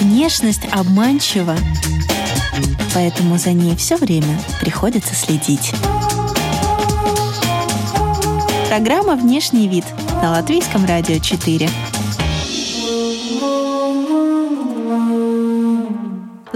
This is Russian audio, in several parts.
Внешность обманчива, поэтому за ней все время приходится следить. Программа «Внешний вид» на Латвийском радио 4.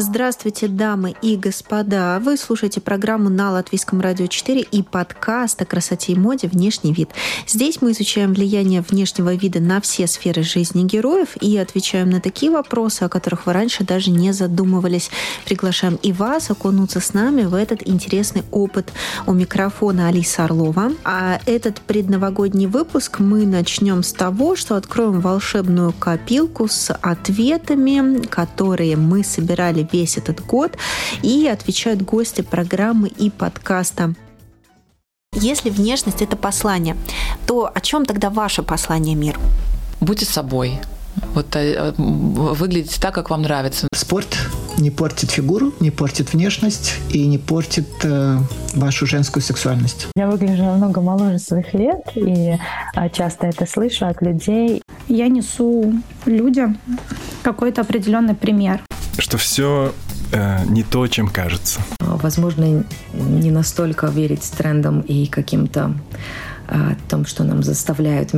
Здравствуйте, дамы и господа! Вы слушаете программу на Латвийском радио 4 и подкаст о красоте и моде «Внешний вид». Здесь мы изучаем влияние внешнего вида на все сферы жизни героев и отвечаем на такие вопросы, о которых вы раньше даже не задумывались. Приглашаем и вас окунуться с нами в этот интересный опыт. У микрофона Алиса Орлова. А этот предновогодний выпуск мы начнем с того, что откроем волшебную копилку с ответами, которые мы собирали весь этот год, и отвечают гости программы и подкаста. Если внешность – это послание, то о чем тогда ваше послание миру? Будьте собой. Вот э, выглядите так, как вам нравится. Спорт не портит фигуру, не портит внешность и не портит э, вашу женскую сексуальность. Я выгляжу намного моложе своих лет и э, часто это слышу от людей. Я несу людям какой-то определенный пример что все э, не то, чем кажется. Возможно, не настолько верить трендам и каким-то о том, что нам заставляют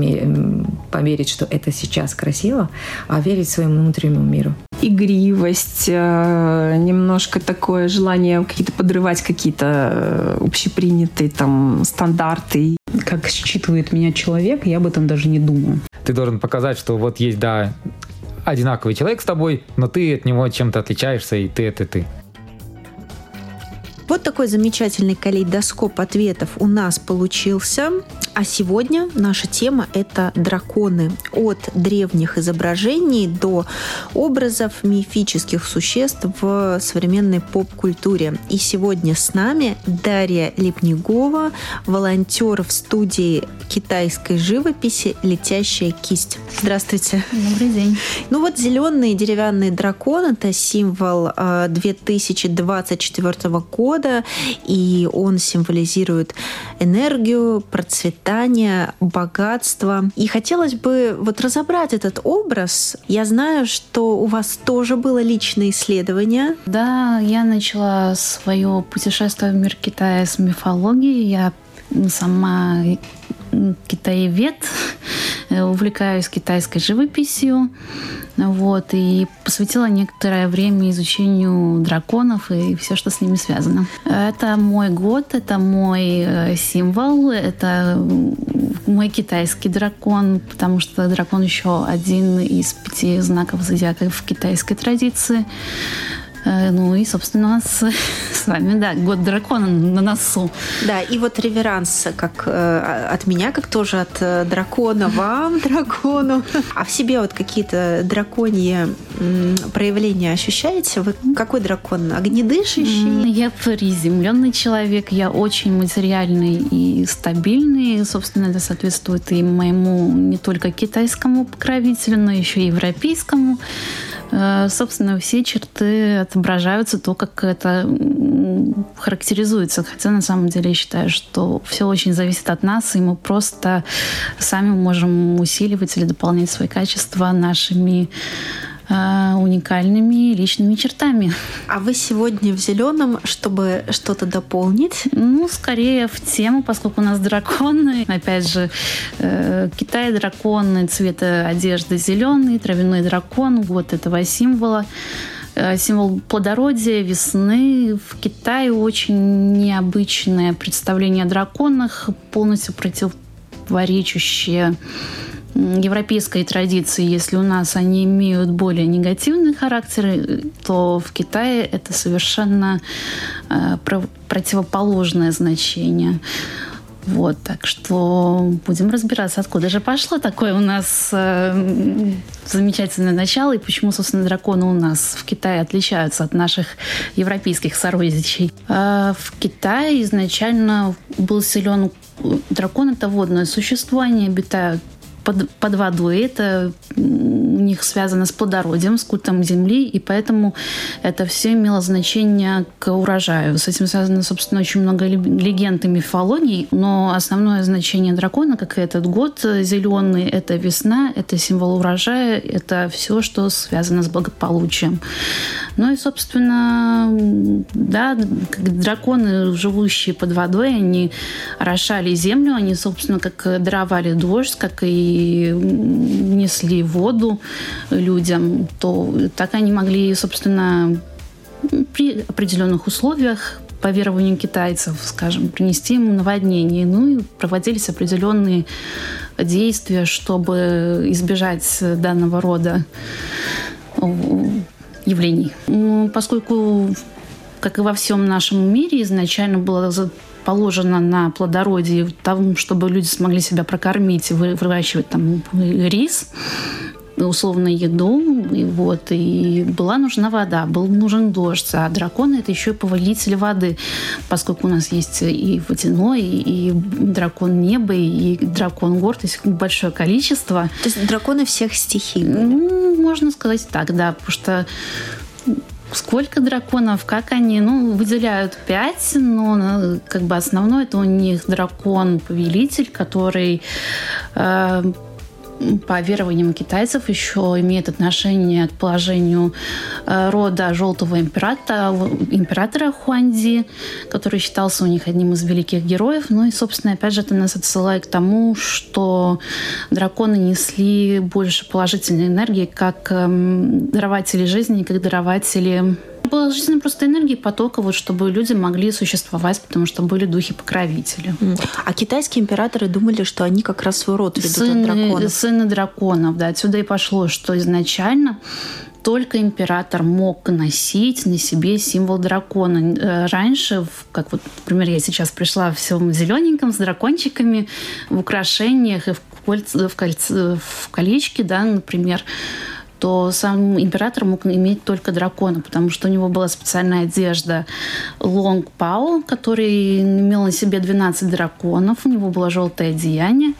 поверить, что это сейчас красиво, а верить своему внутреннему миру. Игривость, э, немножко такое желание какие-то подрывать какие-то э, общепринятые там стандарты. Как считывает меня человек, я об этом даже не думаю. Ты должен показать, что вот есть, да, одинаковый человек с тобой, но ты от него чем-то отличаешься, и ты это ты. Вот такой замечательный калейдоскоп ответов у нас получился. А сегодня наша тема – это драконы. От древних изображений до образов мифических существ в современной поп-культуре. И сегодня с нами Дарья Лепнегова, волонтер в студии китайской живописи «Летящая кисть». Здравствуйте. Добрый день. Ну вот зеленый деревянный дракон – это символ 2024 а, года, и он символизирует энергию, процветание процветания, богатства. И хотелось бы вот разобрать этот образ. Я знаю, что у вас тоже было личное исследование. Да, я начала свое путешествие в мир Китая с мифологии. Я сама китаевед, увлекаюсь китайской живописью, вот, и посвятила некоторое время изучению драконов и все, что с ними связано. Это мой год, это мой э, символ, это мой китайский дракон, потому что дракон еще один из пяти знаков зодиака в китайской традиции. Э, ну и, собственно, у нас с вами, да, год дракона на носу. Да, и вот реверанс как э, от меня, как тоже от э, дракона вам, дракону. А в себе вот какие-то драконьи проявления ощущаете? Вы какой дракон? Огнедышащий? Я приземленный человек, я очень материальный и стабильный. Собственно, это соответствует и моему не только китайскому покровителю, но еще и европейскому. Э, собственно, все черты отображаются, то, как это характеризуется. Хотя на самом деле я считаю, что все очень зависит от нас, и мы просто сами можем усиливать или дополнять свои качества нашими а, уникальными личными чертами. А вы сегодня в зеленом, чтобы что-то дополнить? Ну, скорее в тему, поскольку у нас драконы. Опять же, э, Китай драконы, цвета одежды зеленый, травяной дракон, вот этого символа э, символ плодородия, весны. В Китае очень необычное представление о драконах, полностью противоречащее европейской традиции, если у нас они имеют более негативный характер, то в Китае это совершенно э, противоположное значение. Вот, так что будем разбираться, откуда же пошло такое у нас э, замечательное начало и почему, собственно, драконы у нас в Китае отличаются от наших европейских сородичей. Э, в Китае изначально был силен дракон это водное существо, они обитают под, под водой. Это у них связано с плодородием, с культом земли, и поэтому это все имело значение к урожаю. С этим связано, собственно, очень много легенд и мифологий, но основное значение дракона, как и этот год зеленый, это весна, это символ урожая, это все, что связано с благополучием. Ну и, собственно, да, драконы, живущие под водой, они орошали землю, они, собственно, как даровали дождь, как и несли воду людям, то так они могли, собственно, при определенных условиях по верованию китайцев, скажем, принести им наводнение. Ну и проводились определенные действия, чтобы избежать данного рода явлений. Поскольку, как и во всем нашем мире, изначально было положено на плодородие, там, чтобы люди смогли себя прокормить, выращивать там рис, условно еду, и вот, и была нужна вода, был нужен дождь, а драконы это еще и повелители воды, поскольку у нас есть и водяной, и дракон неба, и дракон гор, то есть большое количество. То есть драконы всех стихий? Ну, можно сказать так, да, потому что Сколько драконов, как они, ну, выделяют пять, но ну, как бы основной это у них дракон-повелитель, который э, по верованиям китайцев еще имеет отношение к положению э, рода желтого императора, императора Хуанди, который считался у них одним из великих героев. Ну и, собственно, опять же, это нас отсылает к тому, что драконы несли больше положительной энергии как эм, дарователи жизни, как дарователи жизненная просто энергия потока, вот, чтобы люди могли существовать, потому что были духи-покровители. А китайские императоры думали, что они как раз свой род ведут сыны, от драконов. Сыны драконов, да. Отсюда и пошло, что изначально только император мог носить на себе символ дракона. Э, раньше, как вот, например, я сейчас пришла в всем зелененьком с дракончиками, в украшениях и в, кольце, в, кольце, в колечке, да, например, то сам император мог иметь только дракона, потому что у него была специальная одежда Лонг Пао, который имел на себе 12 драконов, у него было желтое одеяние.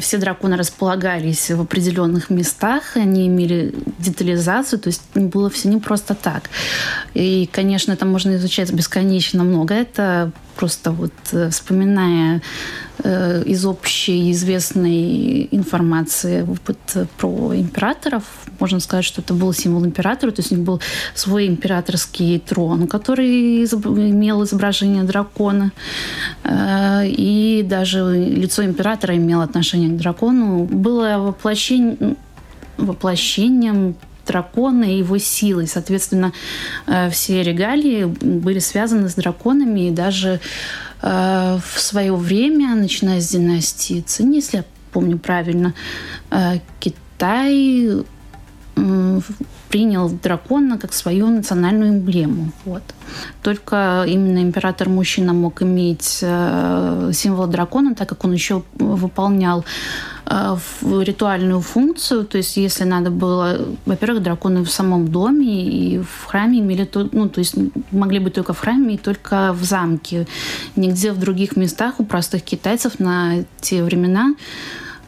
Все драконы располагались в определенных местах, они имели детализацию, то есть было все не просто так. И, конечно, это можно изучать бесконечно много. Это просто вот э, вспоминая э, из общей известной информации опыт про императоров, можно сказать, что это был символ императора, то есть у них был свой императорский трон, который имел изображение дракона, э, и даже лицо императора имело отношение к дракону. Было воплощение, воплощением дракона и его силой. Соответственно, э, все регалии были связаны с драконами, и даже э, в свое время, начиная с династии Цинь, если я помню правильно, э, Китай принял дракона как свою национальную эмблему. Вот. Только именно император-мужчина мог иметь э, символ дракона, так как он еще выполнял э, ритуальную функцию. То есть, если надо было, во-первых, драконы в самом доме и в храме имели, ну, то есть могли быть только в храме и только в замке. Нигде в других местах у простых китайцев на те времена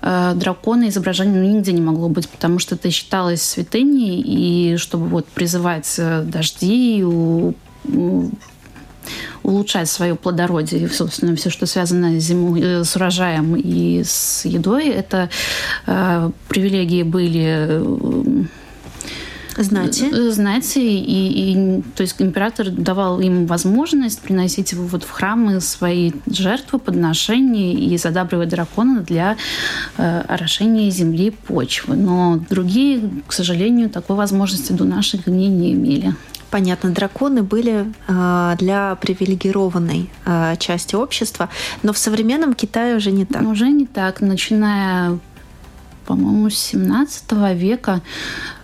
э, дракона изображения ну, нигде не могло быть, потому что это считалось святыней, и чтобы вот призывать э, дожди, у, у, улучшать свое плодородие, собственно, все, что связано с, зимой, э, с урожаем и с едой, это э, привилегии были э, знати. Э, знати, и, и то есть император давал им возможность приносить вот в храмы свои жертвы, подношения и задабривать дракона для э, орошения земли почвы. Но другие, к сожалению, такой возможности до наших дней не имели. Понятно, драконы были э, для привилегированной э, части общества, но в современном Китае уже не так. Уже не так. Начиная по-моему, с 17 века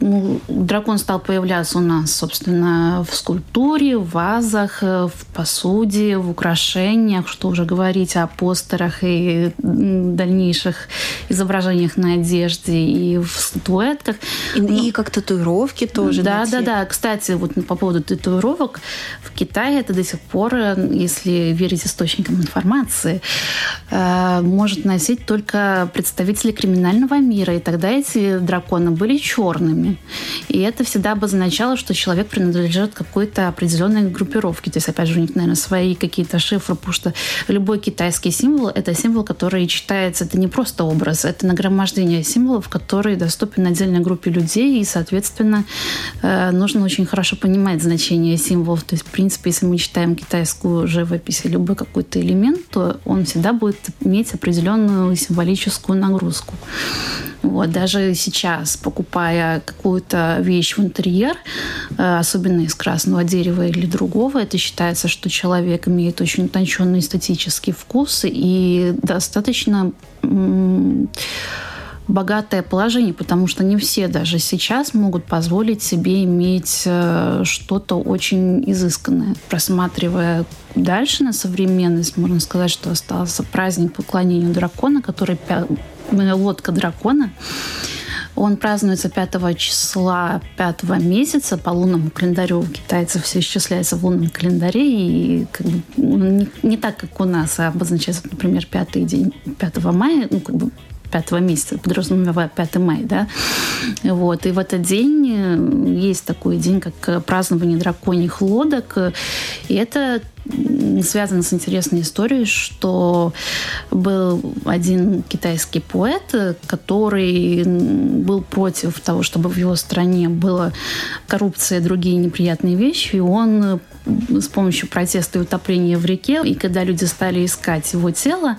ну, дракон стал появляться у нас, собственно, в скульптуре, в вазах, в посуде, в украшениях, что уже говорить о постерах и дальнейших изображениях на одежде и в статуэтках. И, ну, и как татуировки тоже. Да, да, да. Кстати, вот по поводу татуировок, в Китае это до сих пор, если верить источникам информации, э, может носить только представители криминального мира. И тогда эти драконы были черными. И это всегда обозначало, что человек принадлежит какой-то определенной группировке. То есть, опять же, у них, наверное, свои какие-то шифры, потому что любой китайский символ – это символ, который читается, это не просто образ, это нагромождение символов, которые доступен отдельной группе людей, и, соответственно, э, нужно очень хорошо понимать значение символов. То есть, в принципе, если мы читаем китайскую живопись или любой какой-то элемент, то он всегда будет иметь определенную символическую нагрузку. Вот, даже сейчас, покупая какую-то вещь в интерьер, э, особенно из красного дерева или другого, это считается, что человек имеет очень утонченный эстетический вкус и достаточно богатое положение, потому что не все даже сейчас могут позволить себе иметь э, что-то очень изысканное. Просматривая дальше на современность, можно сказать, что остался праздник поклонения дракона, который лодка дракона. Он празднуется 5 числа 5 месяца по лунному календарю. У китайцев все исчисляется в лунном календаре. И как бы, не, не так, как у нас, а обозначается, например, 5 день 5 мая, ну, как бы 5 месяца, подразумевая 5 мая, да. Вот. И в этот день э, есть такой день, как празднование драконьих лодок. И это связано с интересной историей, что был один китайский поэт, который был против того, чтобы в его стране была коррупция и другие неприятные вещи, и он с помощью протеста и утопления в реке. И когда люди стали искать его тело,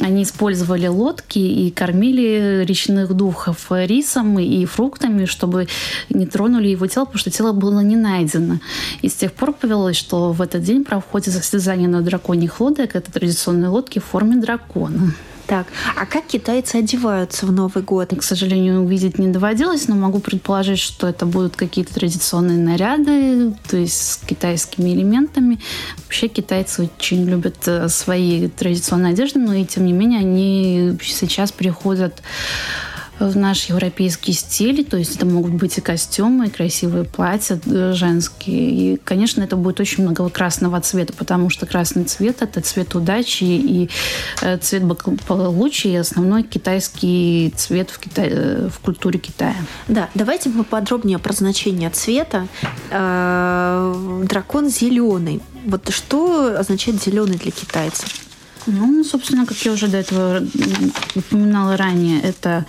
они использовали лодки и кормили речных духов рисом и фруктами, чтобы не тронули его тело, потому что тело было не найдено. И с тех пор повелось, что в этот день проходит состязание на драконьих лодок. Это традиционные лодки в форме дракона. Так, а как китайцы одеваются в Новый год? К сожалению, увидеть не доводилось, но могу предположить, что это будут какие-то традиционные наряды, то есть с китайскими элементами. Вообще китайцы очень любят э, свои традиционные одежды, но и тем не менее они сейчас переходят в наш европейский стиль. То есть это могут быть и костюмы, и красивые платья э, женские. И, конечно, это будет очень много красного цвета, потому что красный цвет – это цвет удачи и э, цвет благополучия, и основной китайский цвет в, Кита... Э, в культуре Китая. Да, давайте поподробнее про значение цвета. Дракон зеленый. Вот что означает зеленый для китайцев? Ну, собственно, как я уже до этого упоминала ранее, это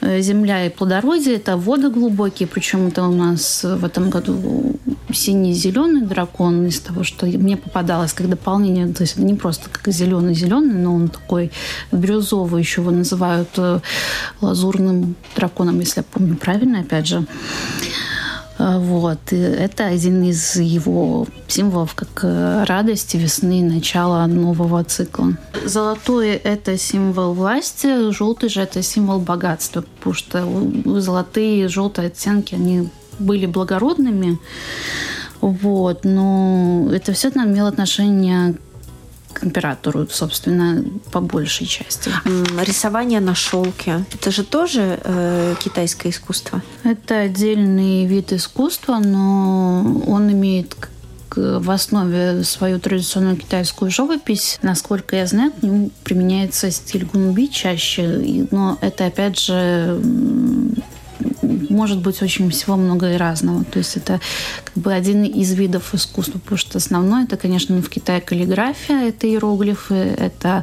э, земля и плодородие, это воды глубокие, причем это у нас в этом году синий-зеленый дракон из того, что мне попадалось как дополнение, то есть не просто как зеленый-зеленый, но он такой бирюзовый, еще его называют э, лазурным драконом, если я помню правильно, опять же. А, вот. И это один из его символов, как э, радости весны, начала нового цикла. Золотой – это символ власти, желтый же – это символ богатства, потому что золотые и желтые оттенки, они были благородными, вот, но это все имело отношение к императору, собственно, по большей части. Рисование на шелке. Это же тоже э, китайское искусство? Это отдельный вид искусства, но он имеет в основе свою традиционную китайскую живопись. Насколько я знаю, к нему применяется стиль гунби чаще, но это, опять же, может быть очень всего много и разного. То есть это как бы один из видов искусства, потому что основное это, конечно, в Китае каллиграфия, это иероглифы, это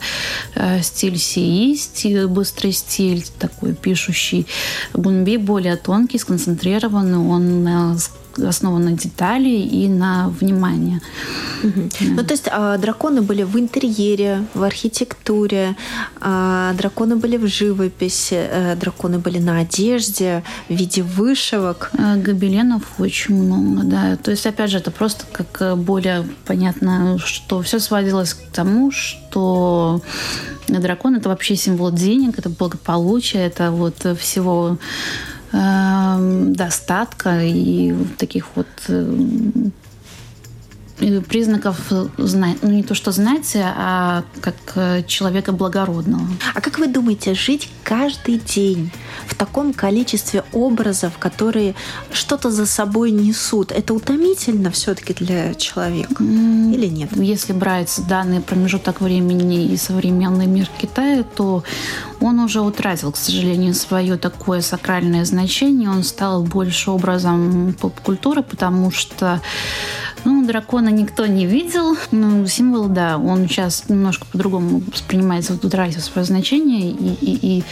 э, стиль сии, стиль, быстрый стиль, такой пишущий. Гунби более тонкий, сконцентрированный, он э, основан на детали и на внимание. Угу. Да. Ну, то есть а, драконы были в интерьере, в архитектуре, а, драконы были в живописи, а, драконы были на одежде, в виде вышивок. А, гобеленов очень много, да. То есть, опять же, это просто как э, более понятно, что все сводилось к тому, что дракон это вообще символ денег, это благополучие, это вот всего э, достатка и таких вот э, признаков знать, ну не то что знать, а как э, человека благородного. А как вы думаете, жить каждый день в таком количестве образов, которые что-то за собой несут, это утомительно все-таки для человека или нет? Если брать данный промежуток времени и современный мир Китая, то он уже утратил, к сожалению, свое такое сакральное значение. Он стал больше образом поп-культуры, потому что ну, дракона никто не видел. Ну, символ, да, он сейчас немножко по-другому воспринимается, вот утратил свое значение. И, и, и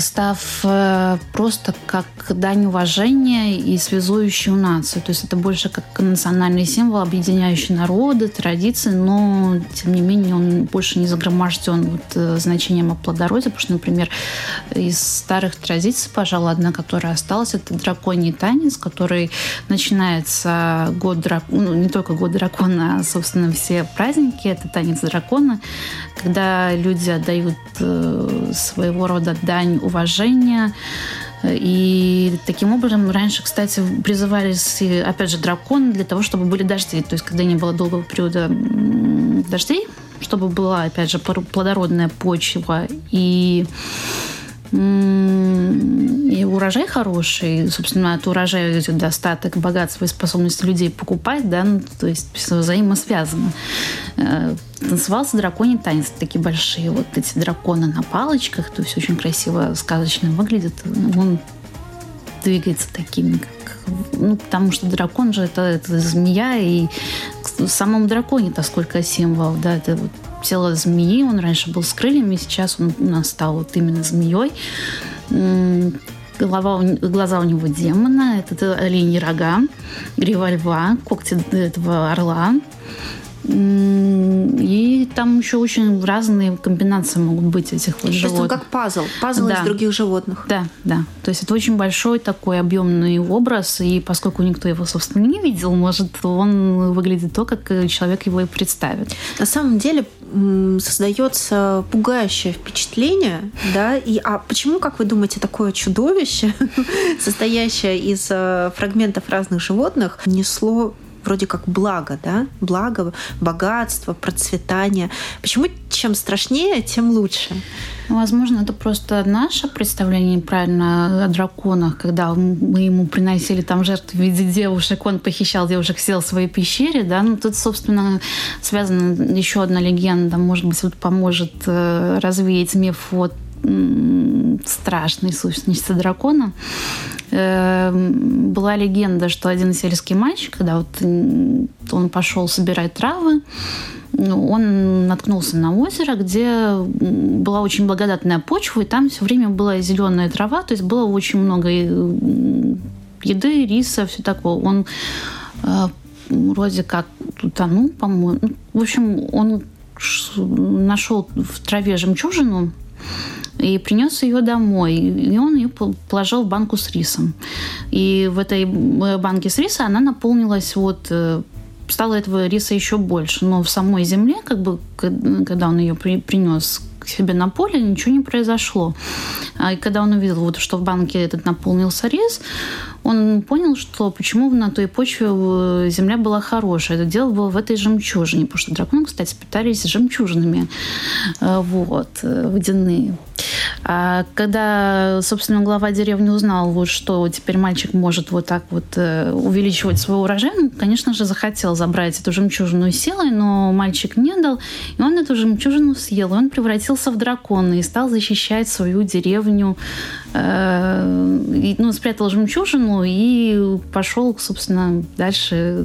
став э, просто как дань уважения и связующую нацию. То есть это больше как национальный символ, объединяющий народы, традиции, но тем не менее он больше не загроможден вот э, значением о плодородия, потому что, например, из старых традиций, пожалуй, одна, которая осталась, это драконий танец, который начинается год дракона, ну, не только год дракона, а, собственно, все праздники, это танец дракона, когда люди отдают своего рода дань дань уважения. И таким образом раньше, кстати, призывались, опять же, драконы для того, чтобы были дожди. То есть, когда не было долгого периода дождей, чтобы была, опять же, плодородная почва и и урожай хороший, собственно, от урожая идет достаток, богатство и способность людей покупать, да, ну, то есть все взаимосвязано. Э, танцевался драконий танец, такие большие вот эти драконы на палочках, то есть очень красиво, сказочно выглядит. Он двигается такими, как ну, потому что дракон же это, это змея, и в самом драконе-то сколько символов, да, это вот тело змеи, он раньше был с крыльями, сейчас он у нас стал вот именно змеей. Голова, глаза у него демона, это оленьи рога, грива льва, когти этого орла. И там еще очень разные комбинации могут быть этих вот животных. То есть он как пазл, пазл да. из других животных. Да, да. То есть это очень большой такой объемный образ, и поскольку никто его, собственно, не видел, может, он выглядит то, как человек его и представит. На самом деле создается пугающее впечатление, да, и а почему, как вы думаете, такое чудовище, состоящее из э, фрагментов разных животных, несло вроде как благо, да, благо, богатство, процветание. Почему чем страшнее, тем лучше? Возможно, это просто наше представление правильно о драконах, когда мы ему приносили там жертву в виде девушек, он похищал девушек, сел в своей пещере, да, ну тут, собственно, связана еще одна легенда, может быть, вот поможет э, развеять миф от страшной сущности дракона. Эм, была легенда, что один сельский мальчик, когда вот он пошел собирать травы, он наткнулся на озеро, где была очень благодатная почва, и там все время была зеленая трава, то есть было очень много еды, риса, все такое. Он э, вроде как утонул, по-моему. Ну, в общем, он нашел в траве жемчужину, и принес ее домой. И он ее положил в банку с рисом. И в этой э, банке с рисом она наполнилась вот э, стало этого риса еще больше. Но в самой земле, как бы, когда он ее при, принес к себе на поле, ничего не произошло. А когда он увидел, вот, что в банке этот наполнился рис, он понял, что почему на той почве э, земля была хорошая. Это дело было в этой жемчужине, потому что драконы, кстати, питались жемчужинами э, вот, э, водяные. А когда, собственно, глава деревни узнал, вот, что теперь мальчик может вот так вот увеличивать свой урожай, он, конечно же, захотел забрать эту жемчужину силой, но мальчик не дал, и он эту жемчужину съел, и он превратился в дракона и стал защищать свою деревню, ну, спрятал жемчужину, и пошел, собственно, дальше э,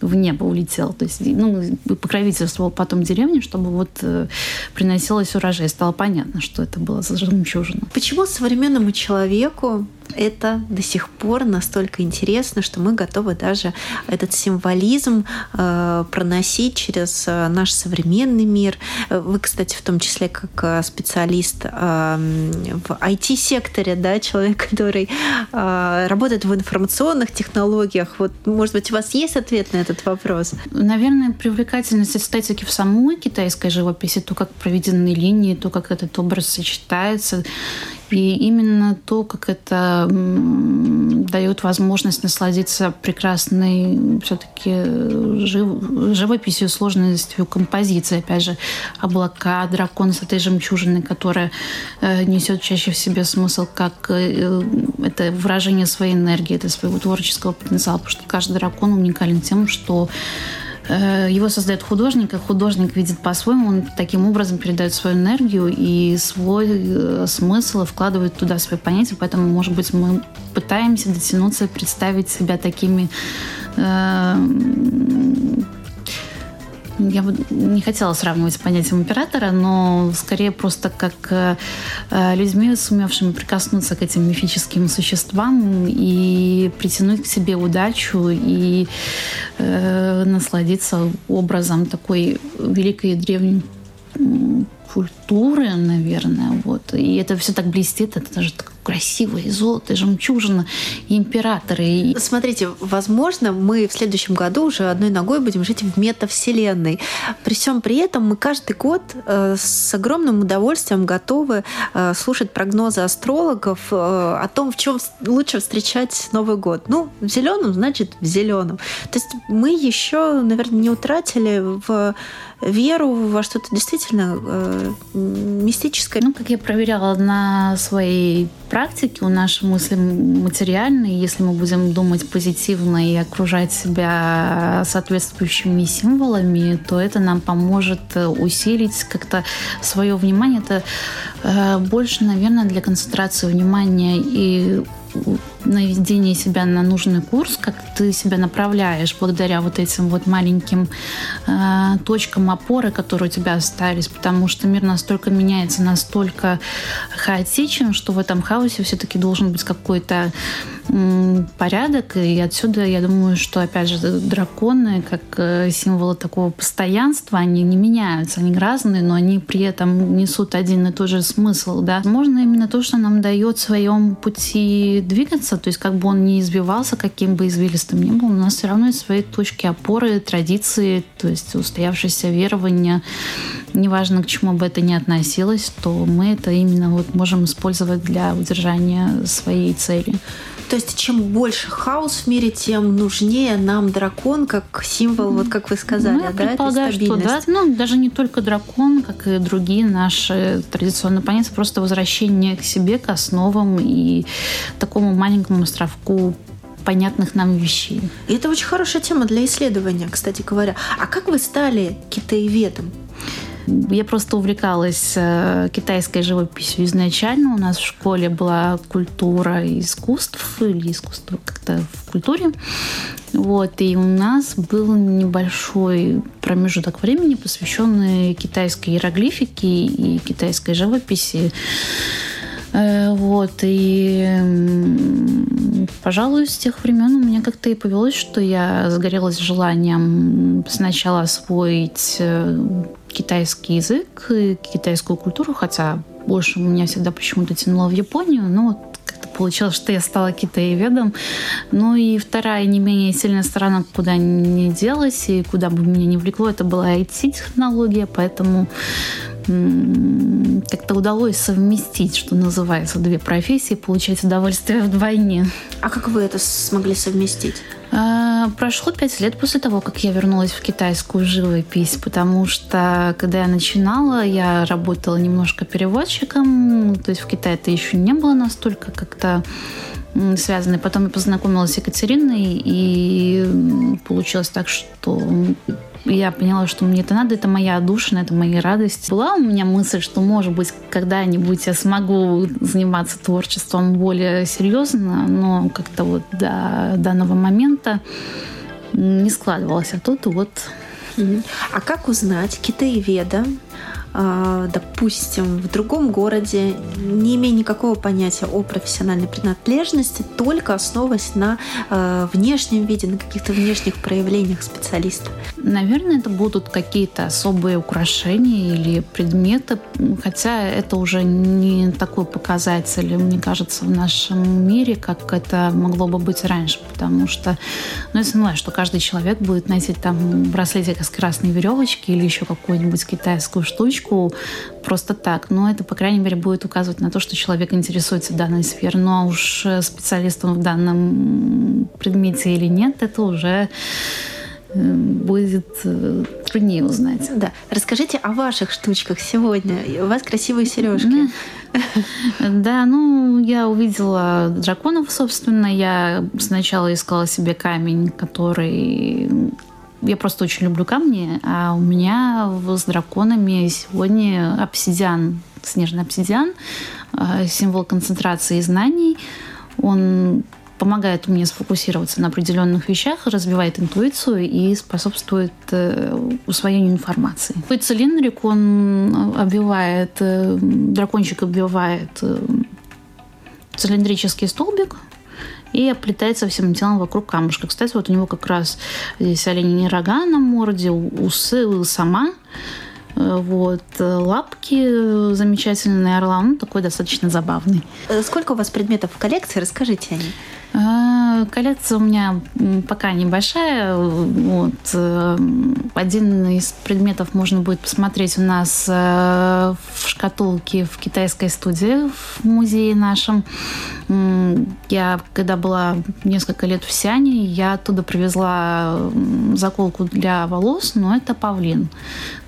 в небо улетел. То есть, ну, покровительствовал потом деревне, чтобы вот э, приносилось урожай. Стало понятно, что это было за жемчужина. Почему современному человеку это до сих пор настолько интересно, что мы готовы даже этот символизм э, проносить через э, наш современный мир. Вы, кстати, в том числе как э, специалист э, в IT-секторе, да, человек, который э, работает в информационных технологиях. Вот, может быть, у вас есть ответ на этот вопрос? Наверное, привлекательность эстетики в самой китайской живописи, то, как проведены линии, то, как этот образ сочетается, И именно то, как это дает возможность насладиться прекрасной все-таки жив, живописью, сложностью композиции. Опять же, облака, дракон с этой жемчужиной, которая э, несет чаще в себе смысл как э, это выражение своей энергии, это своего творческого потенциала, потому что каждый дракон уникален тем, что Э, его создает художник, и художник видит по-своему, он таким образом передает свою энергию и свой э, смысл, вкладывает туда свои понятия, поэтому, может быть, мы пытаемся дотянуться, представить себя такими э, я бы не хотела сравнивать с понятием императора, но скорее просто как э, людьми, сумевшими прикоснуться к этим мифическим существам и притянуть к себе удачу и э, насладиться образом такой великой древней культуры, наверное, вот. И это все так блестит, это даже так красиво, и золото, и жемчужина, и императоры. И... Смотрите, возможно, мы в следующем году уже одной ногой будем жить в метавселенной. При всем при этом мы каждый год э, с огромным удовольствием готовы э, слушать прогнозы астрологов э, о том, в чем лучше встречать Новый год. Ну, в зеленом, значит, в зеленом. То есть мы еще, наверное, не утратили в веру во что-то действительно мистическое. Ну, как я проверяла на своей практике, у нашей мысли материальные, если мы будем думать позитивно и окружать себя соответствующими символами, то это нам поможет усилить как-то свое внимание. Это э, больше, наверное, для концентрации внимания и наведение себя на нужный курс, как ты себя направляешь благодаря вот этим вот маленьким э, точкам опоры, которые у тебя остались, потому что мир настолько меняется, настолько хаотичен, что в этом хаосе все-таки должен быть какой-то порядок, и отсюда я думаю, что, опять же, драконы, как э, символы такого постоянства, они не меняются, они разные, но они при этом несут один и тот же смысл, да. Можно именно то, что нам дает в своем пути двигаться, то есть как бы он не избивался, каким бы извилистым ни был, у нас все равно есть свои точки опоры, традиции, то есть устоявшееся верование, неважно, к чему бы это ни относилось, то мы это именно вот можем использовать для удержания своей цели. То есть чем больше хаос в мире, тем нужнее нам дракон как символ, вот как вы сказали, ну, я да, предполагаю, что да, ну, даже не только дракон, как и другие наши традиционные понятия, просто возвращение к себе, к основам и такому маленькому островку понятных нам вещей. И это очень хорошая тема для исследования, кстати говоря. А как вы стали китаеведом? Я просто увлекалась э, китайской живописью изначально. У нас в школе была культура искусств или искусство как-то в культуре. Вот, и у нас был небольшой промежуток времени, посвященный китайской иероглифике и китайской живописи. Э, вот, и, пожалуй, с тех времен у меня как-то и повелось, что я загорелась желанием сначала освоить э, китайский язык и китайскую культуру, хотя больше меня всегда почему-то тянуло в Японию, но вот как-то получилось, что я стала китаеведом. Ну и вторая не менее сильная сторона, куда не делась и куда бы меня не влекло, это была IT-технология, поэтому как-то удалось совместить, что называется, две профессии, получать удовольствие вдвойне. А как вы это смогли совместить? А, прошло пять лет после того, как я вернулась в китайскую живопись, потому что, когда я начинала, я работала немножко переводчиком, то есть в Китае это еще не было настолько как-то связаны. Потом я познакомилась с Екатериной, и получилось так, что я поняла, что мне это надо, это моя душа, это моя радость. Была у меня мысль, что, может быть, когда-нибудь я смогу заниматься творчеством более серьезно, но как-то вот до данного момента не складывалось. А тут вот... А как узнать китаеведа, допустим, в другом городе, не имея никакого понятия о профессиональной принадлежности, только основываясь на а, внешнем виде, на каких-то внешних проявлениях специалиста? Наверное, это будут какие-то особые украшения или предметы, хотя это уже не такой показатель, мне кажется, в нашем мире, как это могло бы быть раньше, потому что, ну, я понимаю, что каждый человек будет носить там браслетик из красной веревочки или еще какую-нибудь китайскую штучку, табличку просто так, но это, по крайней мере, будет указывать на то, что человек интересуется данной сферой. Ну а уж специалистом в данном предмете или нет, это уже будет э, труднее узнать. Да. Расскажите о ваших штучках сегодня. У вас красивые сережки. Да, ну, я увидела драконов, собственно. Я сначала искала себе камень, который... Я просто очень люблю камни, а у меня с драконами сегодня обсидиан, снежный обсидиан, э, символ концентрации знаний. Он помогает мне сфокусироваться на определенных вещах, развивает интуицию и способствует э, усвоению информации. Цилиндрик, он обвивает, э, дракончик обвивает э, цилиндрический столбик, и оплетается всем телом вокруг камушка. Кстати, вот у него как раз здесь оленьи рога на морде, усы, сама. Вот. Лапки замечательные орла, ну, такой достаточно забавный. Сколько у вас предметов в коллекции? Расскажите о них. А, коллекция у меня пока небольшая. Вот. Э, один из предметов можно будет посмотреть у нас э, в шкатулке в китайской студии в музее нашем. Я, когда была несколько лет в Сиане, я оттуда привезла заколку для волос, но это павлин.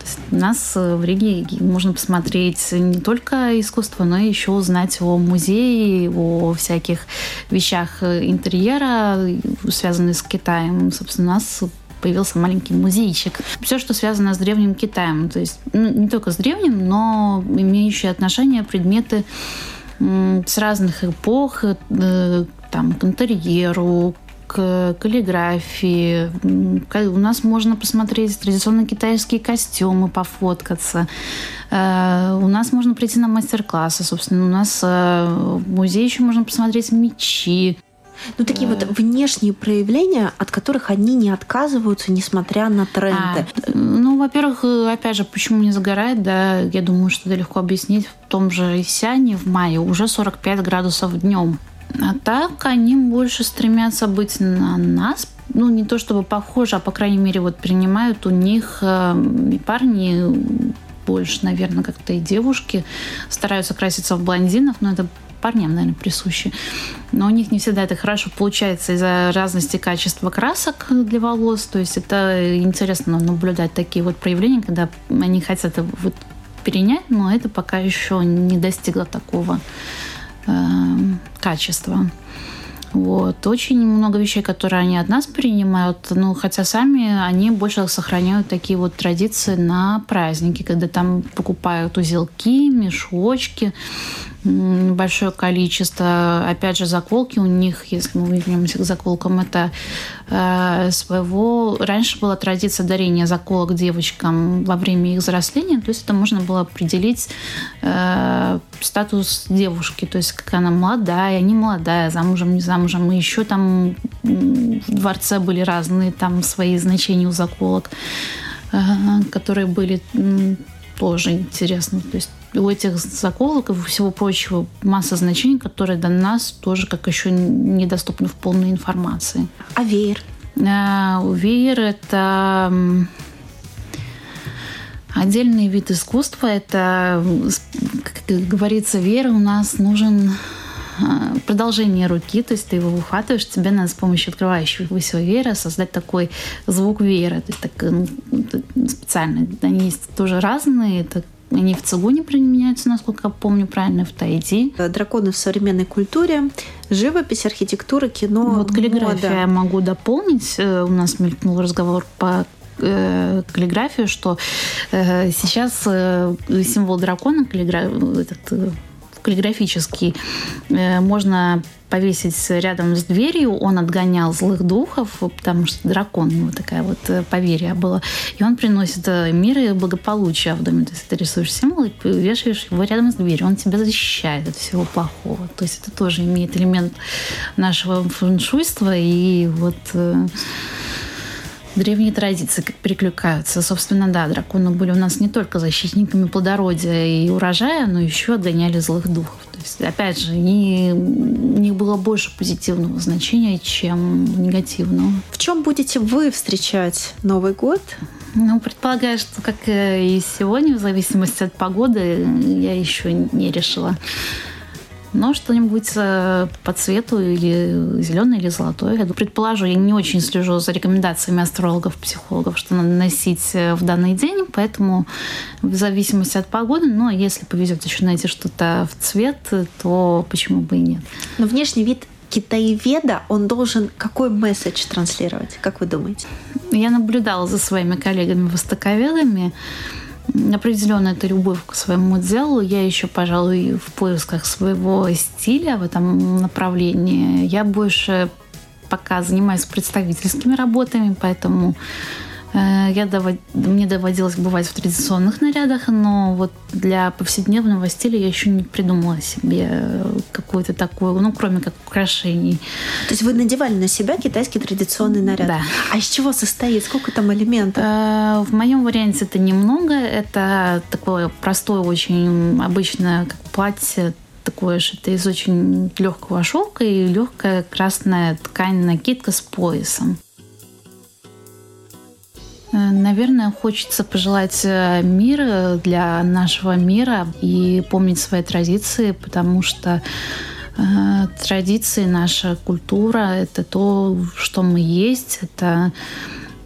То есть у нас в Риге можно посмотреть не только искусство, но и еще узнать о музее, о всяких вещах интерьера, связанных с Китаем. Собственно, у нас появился маленький музейчик. Все, что связано с древним Китаем. То есть ну, не только с древним, но имеющие отношение предметы с разных эпох, э, там, к интерьеру, к каллиграфии. У нас можно посмотреть традиционные китайские костюмы, пофоткаться. Э, у нас можно прийти на мастер-классы, собственно. У нас э, в музее еще можно посмотреть мечи. Ну, такие вот внешние проявления, от которых они не отказываются, несмотря на тренды. А, ну, во-первых, опять же, почему не загорает, да, я думаю, что это легко объяснить. В том же Исяне в мае уже 45 градусов днем. А так они больше стремятся быть на нас, ну, не то чтобы похожи, а, по крайней мере, вот принимают у них э, парни больше, наверное, как-то и девушки стараются краситься в блондинов, но это парням, наверное, присущи. Но у них не всегда это хорошо получается из-за разности качества красок для волос. То есть это интересно наблюдать такие вот проявления, когда они хотят вот перенять, но это пока еще не достигло такого э, качества. Вот. Очень много вещей, которые они от нас принимают, ну, хотя сами они больше сохраняют такие вот традиции на праздники, когда там покупают узелки, мешочки, большое количество. Опять же, заколки у них, если мы вернемся к заколкам, это э, своего... Раньше была традиция дарения заколок девочкам во время их взросления, то есть это можно было определить э, статус девушки, то есть как она молодая, не молодая, замужем, не замужем. И еще там в дворце были разные там свои значения у заколок, э, которые были тоже интересно. То есть у этих заколок и всего прочего масса значений, которые до нас тоже как еще недоступны в полной информации. А веер? А, веер – это отдельный вид искусства. Это, как говорится, веер у нас нужен продолжение руки, то есть ты его выхватываешь, тебе надо с помощью открывающегося веера создать такой звук веера. То есть так, ну, специально. Они есть тоже разные. Это они в цигуне применяются, насколько я помню правильно, в тайди. Драконы в современной культуре, живопись, архитектура, кино, Вот каллиграфия мода. я могу дополнить. Э, у нас мелькнул разговор по э, каллиграфию, что э, сейчас символ дракона, каллиграф, этот каллиграфический, можно повесить рядом с дверью. Он отгонял злых духов, потому что дракон, него такая вот э, поверье было. И он приносит э, мир и благополучие в доме. То есть ты рисуешь символ и вешаешь его рядом с дверью. Он тебя защищает от всего плохого. То есть это тоже имеет элемент нашего фэншуйства и вот э, древние традиции перекликаются. Собственно, да, драконы были у нас не только защитниками плодородия и урожая, но еще отгоняли злых духов. То есть, опять же, не, у них было больше позитивного значения, чем негативного. В чем будете вы встречать Новый год? Ну, предполагаю, что, как и сегодня, в зависимости от погоды, я еще не решила. Но что-нибудь э, по цвету или зеленый, или золотой. Я предположу, я не очень слежу за рекомендациями астрологов, психологов, что надо носить э, в данный день, поэтому в зависимости от погоды, но если повезет еще найти что-то в цвет, то почему бы и нет. Но внешний вид китаеведа, он должен какой месседж транслировать, как вы думаете? Я наблюдала за своими коллегами-востоковедами, определенно это любовь к своему делу. Я еще, пожалуй, в поисках своего стиля в этом направлении. Я больше пока занимаюсь представительскими работами, поэтому я довод... Мне доводилось бывать в традиционных нарядах, но вот для повседневного стиля я еще не придумала себе какую-то такую, ну, кроме как украшений. То есть вы надевали на себя китайский традиционный наряд? Да. А из чего состоит? Сколько там элементов? Э, в моем варианте это немного. Это такое простое, очень обычное, как платье, такое шитое из очень легкого шелка и легкая красная ткань накидка с поясом. Наверное, хочется пожелать э, мира для нашего мира и помнить свои традиции, потому что э, традиции, наша культура — это то, что мы есть, это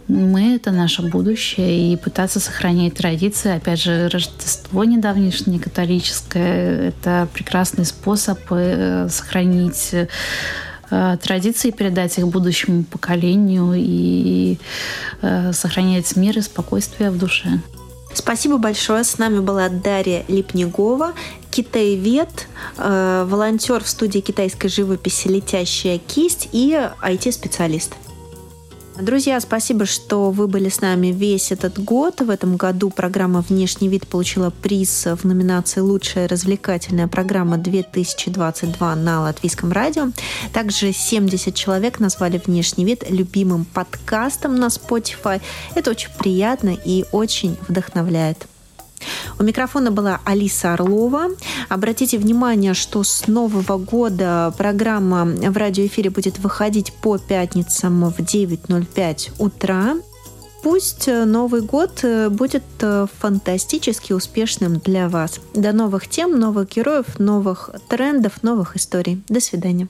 мы — это наше будущее, и пытаться сохранять традиции. Опять же, Рождество недавнешнее католическое — это прекрасный способ сохранить Э, традиции, передать их будущему поколению и э, сохранять мир и спокойствие в душе. Спасибо большое. С нами была Дарья Липнегова, китаевед, э, волонтер в студии китайской живописи «Летящая кисть» и IT-специалист. Друзья, спасибо, что вы были с нами весь этот год. В этом году программа «Внешний вид» получила приз в номинации «Лучшая развлекательная программа 2022» на Латвийском радио. Также 70 человек назвали «Внешний вид» любимым подкастом на Spotify. Это очень приятно и очень вдохновляет. У микрофона была Алиса Орлова. Обратите внимание, что с Нового года программа в радиоэфире будет выходить по пятницам в 9.05 утра. Пусть Новый год будет фантастически успешным для вас. До новых тем, новых героев, новых трендов, новых историй. До свидания.